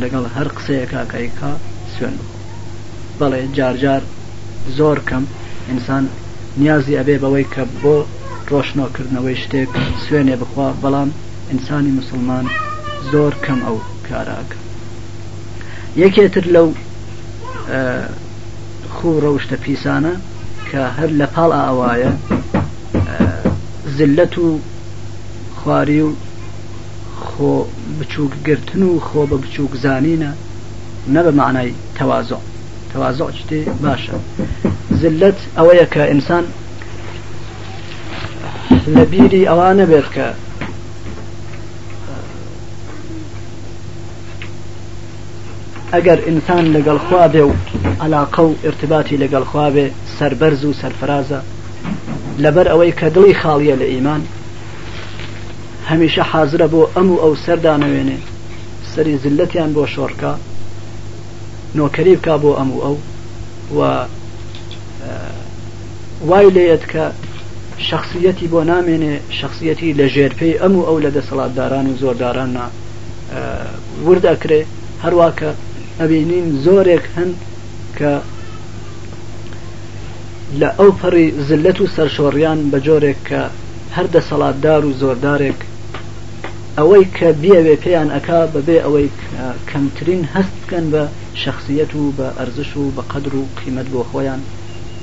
[SPEAKER 1] لەگەڵ هەر قسەیەکە کەیکا سوێن بخۆ بەڵێ جار جار زۆر کەم ئینسان نیازی ئەبێ بەوەی کە بۆ ڕۆشنۆ کردنەوەی شتێک سوێنێ بخوا بەڵام ئینسانی موسڵمان زۆر کەم ئەو کارە ئەکا یەکێ تر لەو خوو ڕەوشتە پیسانە کە هەر لە پاڵ ئاوایە زلەت و خواری و خۆ بچووک گرتن و خۆ بە بچووک زانینە نە بە معنای تەوازع تەوازع شتێ باشە زلت ئەوەیە کە ئینسان لە بیری ئەوە نەبێت کە ئەگەر ئینسان لەگەڵ خوا بێ و علاقە و ارتباتی لەگەڵ خوا بێ سربەرز و سەرفرازە لەبەر ئەوەی کە دڵی خاڵیە لە ئیمان هەمیشە حازرە بۆ ئەم و ئەو سەر دانەوێنێ، سەری زللەتیان بۆ شۆڕ کا، نۆکەری بکا بۆ ئەم و ئەو و وای لێیەت کە شەخسییەتی بۆ نامێنێ، شەخسییەتی لە ژێر پێی ئەم و ئەو لە دەسەڵاتداران و زۆرداراننا ورد ئەکرێ، هەروا کە ئەبینین زۆرێک هەن کە لە ئەوپەڕی زللەت و سەرشۆڕیان بە جۆرێک کە. هەر دەسەڵاتدار و زۆردارێک ئەوەی کە بیەوێ پێیان ئەکا بە بێ ئەوەی کەمترین هەست بکەن بە شەخسیەت و بە ئەرزش و بە قەدر و قیمەت بۆ خۆیان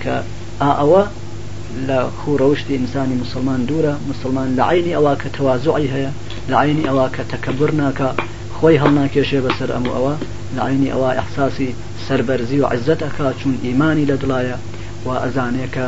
[SPEAKER 1] کە ئا ئەوە لە خوو ڕەوشتی ئینسانی موسڵمان دوورە موسڵمان لە عەینی ئەوە کە تەوازوعی هەیە لە عەینی ئەوە کە تەکەبور ناکا خۆی هەڵناکێشێ بە سەر ئەم و ئەوە لە عەینی ئەوە ئیحساسی سەربەرزی و عیزەت ئەکا چوون ئیمانی لە دڵایە و ئەزانێ کە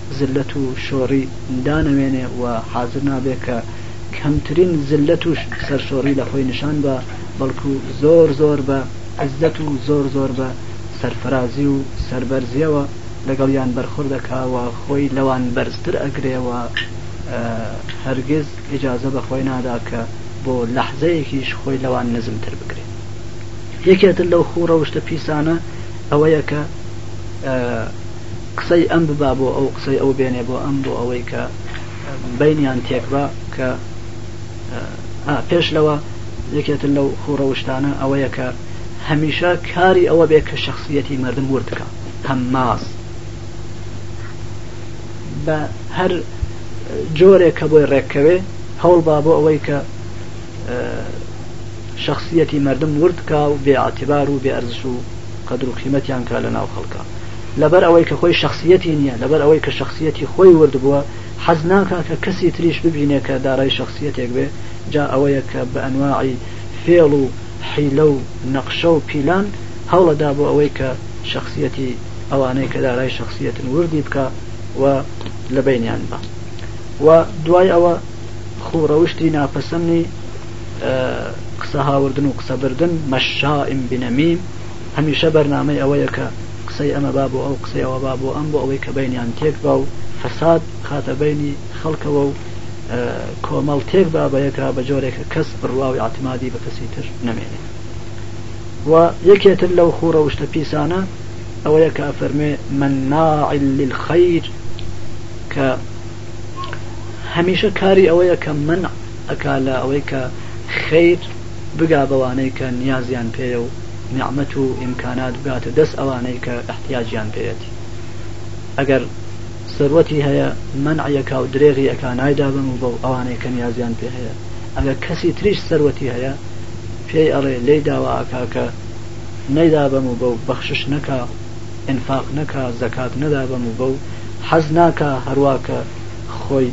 [SPEAKER 1] زللەت و شۆڕی دانەوێنێ و حازر نابێ کە کەمترین زللەت و سەرشۆڕی لە خۆی نشان با، بەڵکو زۆر زۆر بە عیززەت و زۆر زۆر بە سەرفرازی و سەربەرزییەوە لەگەڵیان بەرخورد ئەکا و خۆی لەوان بەرزتر ئەگرێ و هەرگیز ئیجازە بە خۆی نادا کە بۆ لەحزەیەکیش خۆی لەوان نزمتر بگرێ. یەکێ تر لەو خوو ڕەوشتە پیسانە ئەوەیە کە، قسەی ئەم ببا بۆ ئەو قسەی ئەو بێنێ بۆ ئەم بۆ ئەوەی کە بەینیان تێکبا کە ئا پێش لەوە یەکێتر لەو خوو ڕەوشتانە ئەوەیە کە هەمیشە کاری ئەوە بێ کە شەخسیەتی مەردم ورد بکا هەمماز بە هەر جۆرێک کە بۆی ڕێک کەوێ هەوڵ با بۆ ئەوەی کە شخصیەتی مردم ورد کا و بێ عتیبار و بێ ئەرزش و قەدر و قیمەتیان کا لە ناو خەڵکا لەبەر ئەوەی کە خۆی شەخسیەتی نیە لەبەر ئەوەی کە شەخسیەتی خۆی ورد بووە حەز ناکا کە کەسی تریش ببینێ کە دارای شەخسیەتێک بێ جا ئەوەیە کە بە ئەنواعی فێڵ و حیلە و نەقشە و پیلان هەوڵە دا بۆ ئەوەی کە شەخسیەتی ئەوانەی کە دارای شەخسیەتن وردی بکا و لە بەینیان با و دوای ئەوە خوو ڕەوشتی ناپەسەنی قسە هاوردن و قسە بردن، مشاءم بنمیم، هەمیشە بەرنامەی ئەوەیە کە قسەی ئەمە با بۆ ئەو قسەی ئەوە با بۆ ئەم بۆ ئەوەی کە بەینیان تێک با و فەساد بخاتە بەینی خەڵکەوە و کۆمەڵ تێک با بە یەکا بە جۆرێک کە کەس بڕوا و ئیعتمادی بە کەسی تر نەمێنێ و یەکێ تر لەو خوو ڕەوشتە پیسانە ئەوەیە کە ئەفەرموێ مناع للخیر کە هەمیشە کاری ئەوەیە کە مەنع ئەکا لە ئەوەی کە خەیر بگا بەوانەی کە نیازیان پێیە و نیعمەت و ئیمکانات بگاتە دەس ئەوانەی کە ئیحتیاجیان پێیەتی ئەگەر سەروەتی هەیە مەنعی ئەکا و درێغی ئەکا نایدا بە موو بەو ئەوانەی کە نیازیان پێ هەیە ئەگەر کەسی تریش سەروەتی هەیە پێی ئەڵێ لێی داوا ئەکا کە نەیدا بە موو بەو بەخشش نەکا ئینفاق نەکا زەکات نەدا بە موبەو حەز ناکا هەروا کە خۆی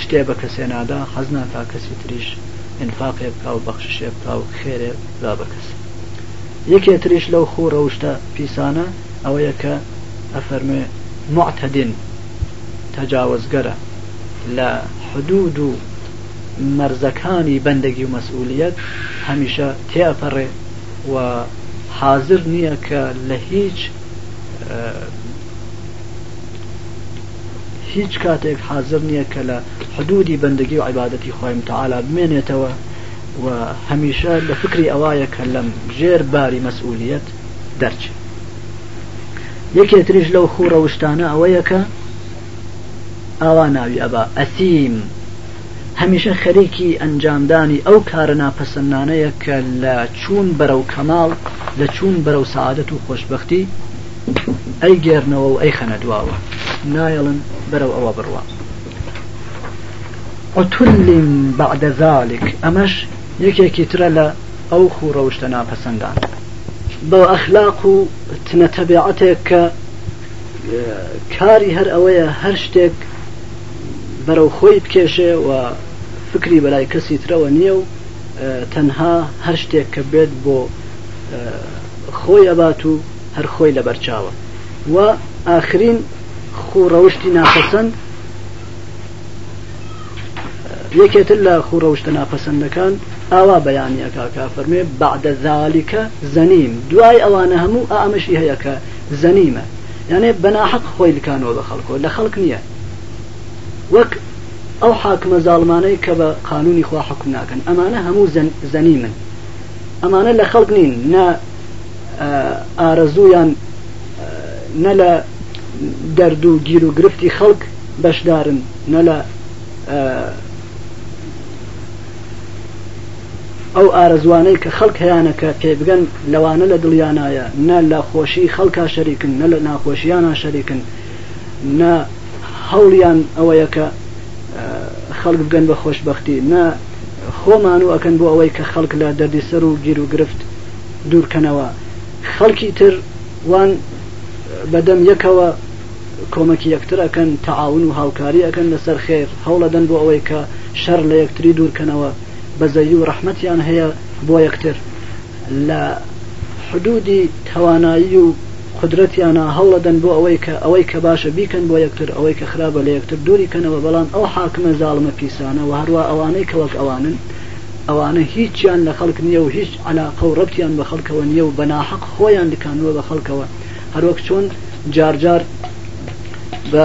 [SPEAKER 1] شتێ بە کەسێ نادا حەز ناکا کەسی تریش ئینفاقێ بکا و بەخششێ بکا و خێرێ با بە کەس یەکێ تریش لەو خوو ڕەوشتە پیسانە ئەوەیە کە ئەفەرمێ معتەدین تەجاوزگەرە لە حدود و مەرزەکانی بەندەگی و مەسئولیەت هەمیشە تێئەپەڕێ و حازر نییە کە لە هیچ هیچ کاتێک حازر نییە کە لە حدودی بەندگی و عیبادەتی خوای متعالا بمێنێتەوە و هەمیشە لە فکری ئەوایە کە لەم ژێر باری مەسئولیت دەرچێ یەکێتریش لەو خوڕەوشتانە ئەوەیەکە ئاوا ناوی ئەبا ئەسیم هەمیشە خەریکی ئەنجامدانی ئەو کارە ناپەسەندانەیە کە لە چوون بەرەو کەماڵ، لە چوون بەرەو سەعادەت و خۆشبەختی ئەیگێرنەوە و ئەیخەنە دواوە، نایەڵن بەرەو ئەوە بڕوا. عتل بعد ذلک، ئەمەش یەکێکی ترە لە ئەو خوو ڕەوشتە ناپەسەندانە. بە ئەخلاق و تنە تەبیعەتێک کە کاری هەر ئەوەیە هەر شتێک بەرەو خۆی بکێشێ و فکری بەلای کەسی ترەوە نییە و تەنها هەر شتێک کە بێت بۆ خۆی ئەبات و هەر خۆی لەبەر چاوە و ئاخرین خوو ڕەوشتی ناپەسەند یەکێتر لە خوو ڕەوشتە ناپەسەندەکان ئاوا بەیانی ئەکا کە فەرمێ بعد ذلكە زەنیم دوای ئەوانە هەموو ئامەشی هەیە کە زەنیمە یانێ بەناحەق خۆی لکانەوە بە خەڵکۆ لە خەڵک نییە وەک ئەو حاکمە زاڵمانەی کە بە قانونی خوا حوکم ناکەن ئەمانە هەموو زەنیمن ئەمانە لە خەڵک نین نە ئارەزوویان نە لە دەرد و گیر و گرفتی خەڵک بەشدارن نە لە ئەو ئارەزوانەی کە خەڵک هەیانە کە پێبگەن لەوانە لە دڵیانایە نە لە خۆشی خەڵکا شەریکن نە لە ناخۆشییانە شەریکن نە هەوڵیان ئەوەیە کە خەڵک بگەن بە خۆشبەختی نە خۆمانوو ئەکەن بۆ ئەوەی کە خەڵک لە دەردی سەر و گیر و گرفت دوورکەنەوە خەڵکی تر وان بەدەم یەکەوە کۆمەکی یەکتر ئەکەن تەعاون و هاوکاری ئەکەن لەسەر خێر هەوڵەدەن بۆ ئەوەی کە شەڕ لە یەکتری دوورکەنەوە بەزەیی و ڕەحمەتیان هەیە بۆ یەکتر. لە حدوودی توانایی و قودرەتیانا هەوڵەدەن بۆ ئەوەی کە ئەوەی کە باشە بیکەن بۆ یەکتر ئەوەی کە خراپە لە یەکتر دووری کەنەوە بەڵام ئەو حاکمە زاڵمە پیسانە وە هەروا ئەوانەی کە وەک ئەوانن ئەوانە هیچیان لە خەڵک نیە و هیچ عەلاقە و ڕەبتیان بە خەڵکەوە نیە و بە ناحەق خۆیان دکاندووە بە خەڵکەوە هەروەک چۆن جارجار بە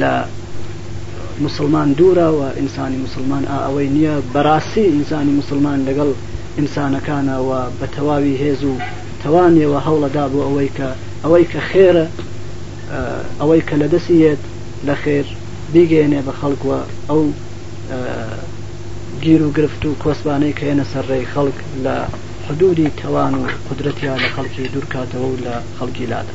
[SPEAKER 1] لە موسڵمان دوورە وە ئینسانی موسڵمان ئا ئەوەی نیە بەراسی ئینسانی موسڵمان لەگەڵ ئینسانەکانە وە بە تەواوی هێز و توانیەوە هەوڵە دا بۆ ئەوەی کە ئەوەی کە خێرە ئەوەی کە لە دەسی یەت لە خێر بیگەیەنێ بە خەڵک وە ئەو گیر و گرفت و کۆسبانەی کە یەنە سەر ڕێی خەڵک لە حدوودی توان و قودرەتیا لە خەڵکی دوور کاتەوە و لە خەڵکی لادا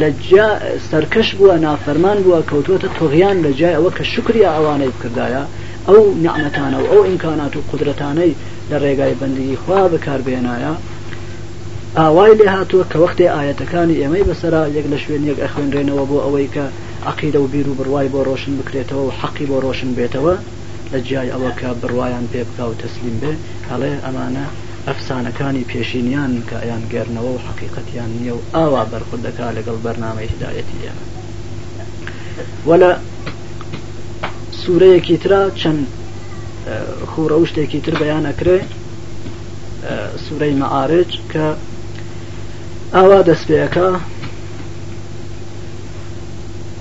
[SPEAKER 1] لە جیا سەرکەش بووە نافەرمان بووە کەوتووەتە تۆغیان لە جای ئەوە کە شوکری ئەوانەی بکردایە ئەو نیعمەتانە و ئەو ئیمکانات و قودرەتانەی لە ڕێگای بەندگی خوا بەکار بهێنایە ئاوای لێ هاتووە کە وەختێ ئایەتەکانی ئێمەی بەسەرا یەک لە شوێنیەک ئەخوێنرێنەوە بۆ ئەوەی کە عەقیدە و بیروبڕوای بۆ ڕۆشن بکرێتەوە و حەقی بۆ ڕۆشن بێتەوە لە جیای ئەوە کە بڕوایان پێ بکا و تەسلیم بێ، ئەڵێ ئەمانە ئەفسانەکانی پێشینیانن کە ئەیانگێڕنەوە و حەقیقەتیان نییە و ئاوا بەرخورد دەکا لەگەڵ بەرنامەی هیدایەتی ئێمە. وە لە سورەیەکی ترا چەند خوو ڕەوشتێکی تر بەیان ئەکرێ، سورەی مەعارج کە ئاوا دەست پێ ئەکا،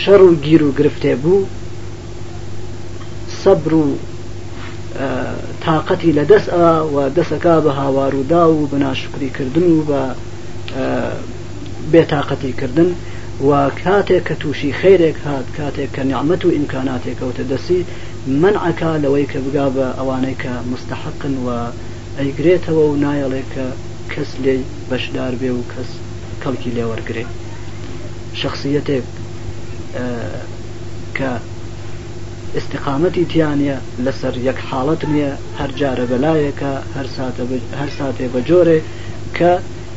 [SPEAKER 1] شەڕ و گیر و گرفتێ بوو سەبر و تاقەتی لە دەس ئا و دەس ئەکا بە هاوار و داو و بە ناشوکری کردن و بە بێ تاقەتی کردن و کاتێک کە تووشی خێرێک هات کاتێک کە نیعمەت و ئیمکاناتێ کەوتە دەسی مەنع ئەکا لەوەی کە بگا بە ئەوانەی کە موستەحەقن و ئەیگرێتەوە و نایەڵێ کە کەس لێی بەشدار بێ و کەس کەڵکی لێ وەرگرێ. شەخسیەتێک کە ئیستیقامەتی تیا نیە لەسەر یەک حاڵەت نیە هەر جارە بەلایەکە هەر ساتێ بە جۆرێ کە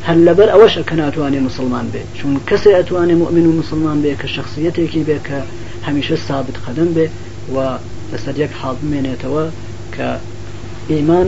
[SPEAKER 1] هەر لەبەر ئەوەشە کە ناتوانێ موسڵمان بێ چون کەسێ ئەتوانێ موئمین و موسڵمان بێ کە شەخسیەتێکی بێ کە هەمیشە سابت قەدەم بێ و لەسەر یەک حاڵ بمێنێتەوە کە ئیمان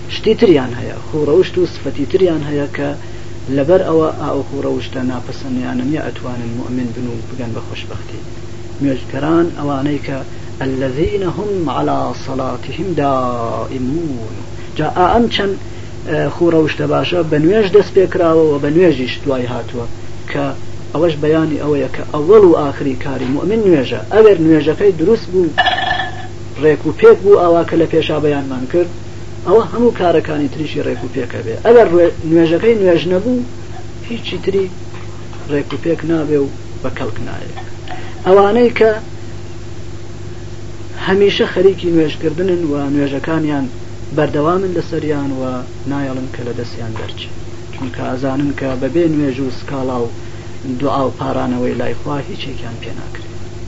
[SPEAKER 1] شتی تریان هەیە، خووڕەوشت و سفەتی تریان هەیە کە لەبەر ئەوە ئائو خووڕەوشتە ناپەسەنیانە نیە ئەتوانن موئمین بن و بگەن بە خۆشبەختی. نوێژکەران ئەوانەی کە، الذین هم علی صلاتهم دائمون، جا ئائەم چەن خووڕەوشتە باشە بە نوێژ دەست پێ کراوە و بە نوێژیش دوای هاتووە کە ئەوەش بەیانی ئەوەیە کە ئەوەڵ و ئاخری کاری موئمین نوێژە ئەگەر نوێژەکەی دروست بوو ڕێک و پێک بوو ئاوا کە لە پێشا بەیانمان کرد ئەوە هەموو کارەکانی تریشی ڕێک و پێکە بێ ئەگەر نوێژەکەی نوێژ نەبوو هیچی تری ڕێک و پێک نابێ و بە کەڵک نایێ ئەوانەی کە هەمیشە خەریکی نوێژکردنن و نوێژەکانیان بەردەوامن لەسەریان و نایەڵن کە لە دەستیان دەرچێت چونکە ئازانن کە بەبێ نوێژ و سکاڵا و دوعا و پارانەوەی لایخوا هیچێکیان پێناکرێت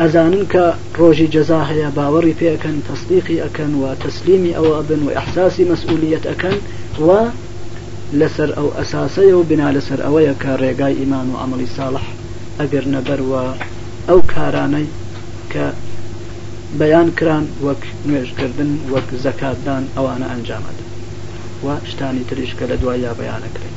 [SPEAKER 1] ئەزانن کە ڕۆژی جەزا هەیە باوەڕی پێ ئەکەن تەسدیقی ئەکەن و تەسلیمی ئەوە ئەبن و ئیحساسی مەسئولیەت ئەکەن و لەسەر ئەو ئەساسەیە و بنا لەسەر ئەوەیە کە ڕێگای ئیمان و عەمەڵی ساڵح ئەگرنە بەر و ئەو کارانەی کە بەیان کران وەک نوێژکردن وەک زەکاتدان ئەوانە ئەنجام ئەدەن و شتانی تریش کە لە دواییا بەیان ئەکرێن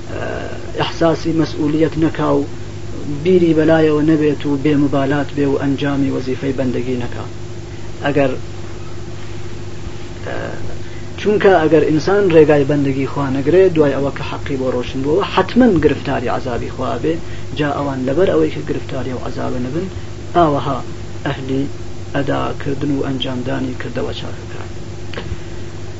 [SPEAKER 1] ئیحساسی مەسئولیەت نەکا و بیری بەلایەوە نەبێت و بێ موبالات بێ و ئەنجامی وەزیفەی بەندەگی نەکا ئەگەر چونکە ئەگەر ئینسان رێگای بەندەگی خوا نەگرێ دوای ئەوە کە حەقی بۆ رۆشن بۆوە حەتمەن گرفتاری عەزابی خوا ئەبێ جا ئەوان لەبەر ئەوەی کە گرفتاری ئەو عەزابە نەبن ئاوەها ئەهلی ئەدا کردن و ئەنجامدانی کردەوە چاکەکان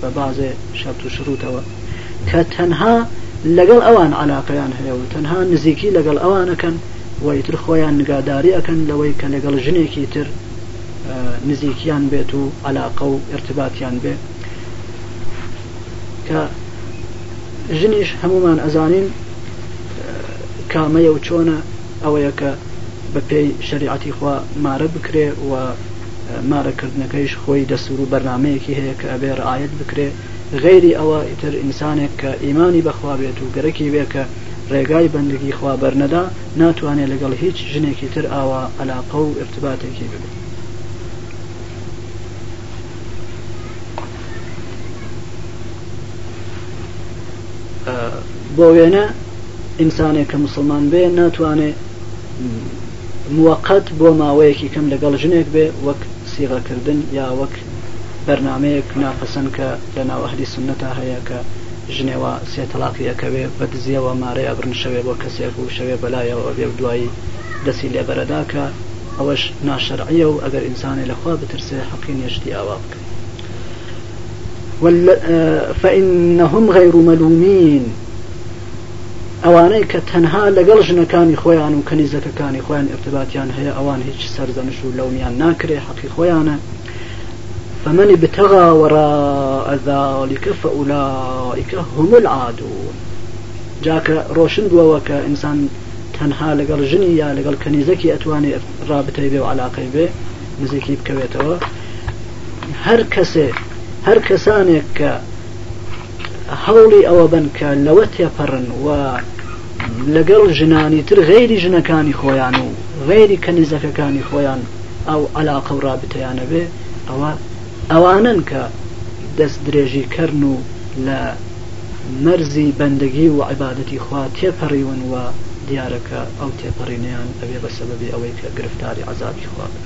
[SPEAKER 1] بە بازێ شەرت و شرووتەوە کە تەنها لەگەڵ ئەوان عەلاقەیان هەیە و تەنها نزیکی لەگەڵ ئەوان ئەکەن و ئیتر خۆیان نگاداری ئەکەن لەوەی کە لەگەڵ ژنێکی تر نزیکیان بێت و عەلاقە و ئیرتباتیان بێ کە ژنیش هەمومان ئەزانین کامەیە و چۆنە ئەوەیە کە بە پێی شەریعەتی خوا مارە بکرێ و مارەکردنەکەیش خۆی دەستورو بەرنامەیەکی هەیە کە ئەبێ رەعایەت بکرێ غەیری ئەوە ئیتر ئینسانێک کە ئیمانی بەخوا بێت و گەرەکی بێ کە رێگای بەندگی خوا بەرنەدا ناتوانێ لەگەڵ هیچ ژنێکی تر ئاوا عەلاقە و ئیرتباتێکی ببێ. بۆ وێنە ئینسانێک کە موسڵمان بێ ناتوانێ موەقەت بۆ ماوەیەکی کەم لەگەڵ ژنێک بێ وەک سیغە کردن یا وەک بەرنامەیەک ناپەسەند کە لە ناو ئەهلی سوننەتا هەیە کە ژنێ وا سێ تەڵاقی ئەکەوێ بە دزیەوە مارەی ئەبڕن شەوێ بۆ کەسێک و شەوێ بەلایەوە ئەبێ و دوایی دەسی لێ بەرەدا کە ئەوەش ناشەرعیە و ئەگەر ئینسانێ لە خوا بترسێ حەقی نیە شتی ئاوا بکەی وە فەئینەهم غەیرو مەلومین. ئەوانەی کە تەنها لەگەڵ ژنەکانی خۆیان و کەنیزەکەکانی خۆیان ئیرتباتیان هەیە ئەوان هیچ سەرزەنش و لەومیان ناکرێ حەقی خۆیانە فمن ابتغا وراء ذلک فاولئک هم العادون جاکە ڕۆشن بووەوە کە ئینسان تەنها لەگەڵ ژنی یا لەگەڵ کەنیزەکی ئەتوانێ ڕابتەی بێ و علاقەی بێ نزیکی بکەوێتەوە هەر کەسێ هەر کەسانێک کە هەوڵی ئەوە بەن کە لەوە تێپەڕن و لەگەڵ ژنانی تر غەیری ژنەکانی خۆیان و غەیری کەنیزەکەکانی خۆیان ئەو عەلاقە و ڕابتەیانە بێ ئەوە ئەوانەن کە دەست درێژی کەرن و لە مەرزی بەندەگی و عیبادەتی خوا تێپەڕیون و دیارە کە ئەو تێپەڕینەیان ئەبێ بە سەبەبی ئەوەی کە گرفتاری عەزابی خوا بن.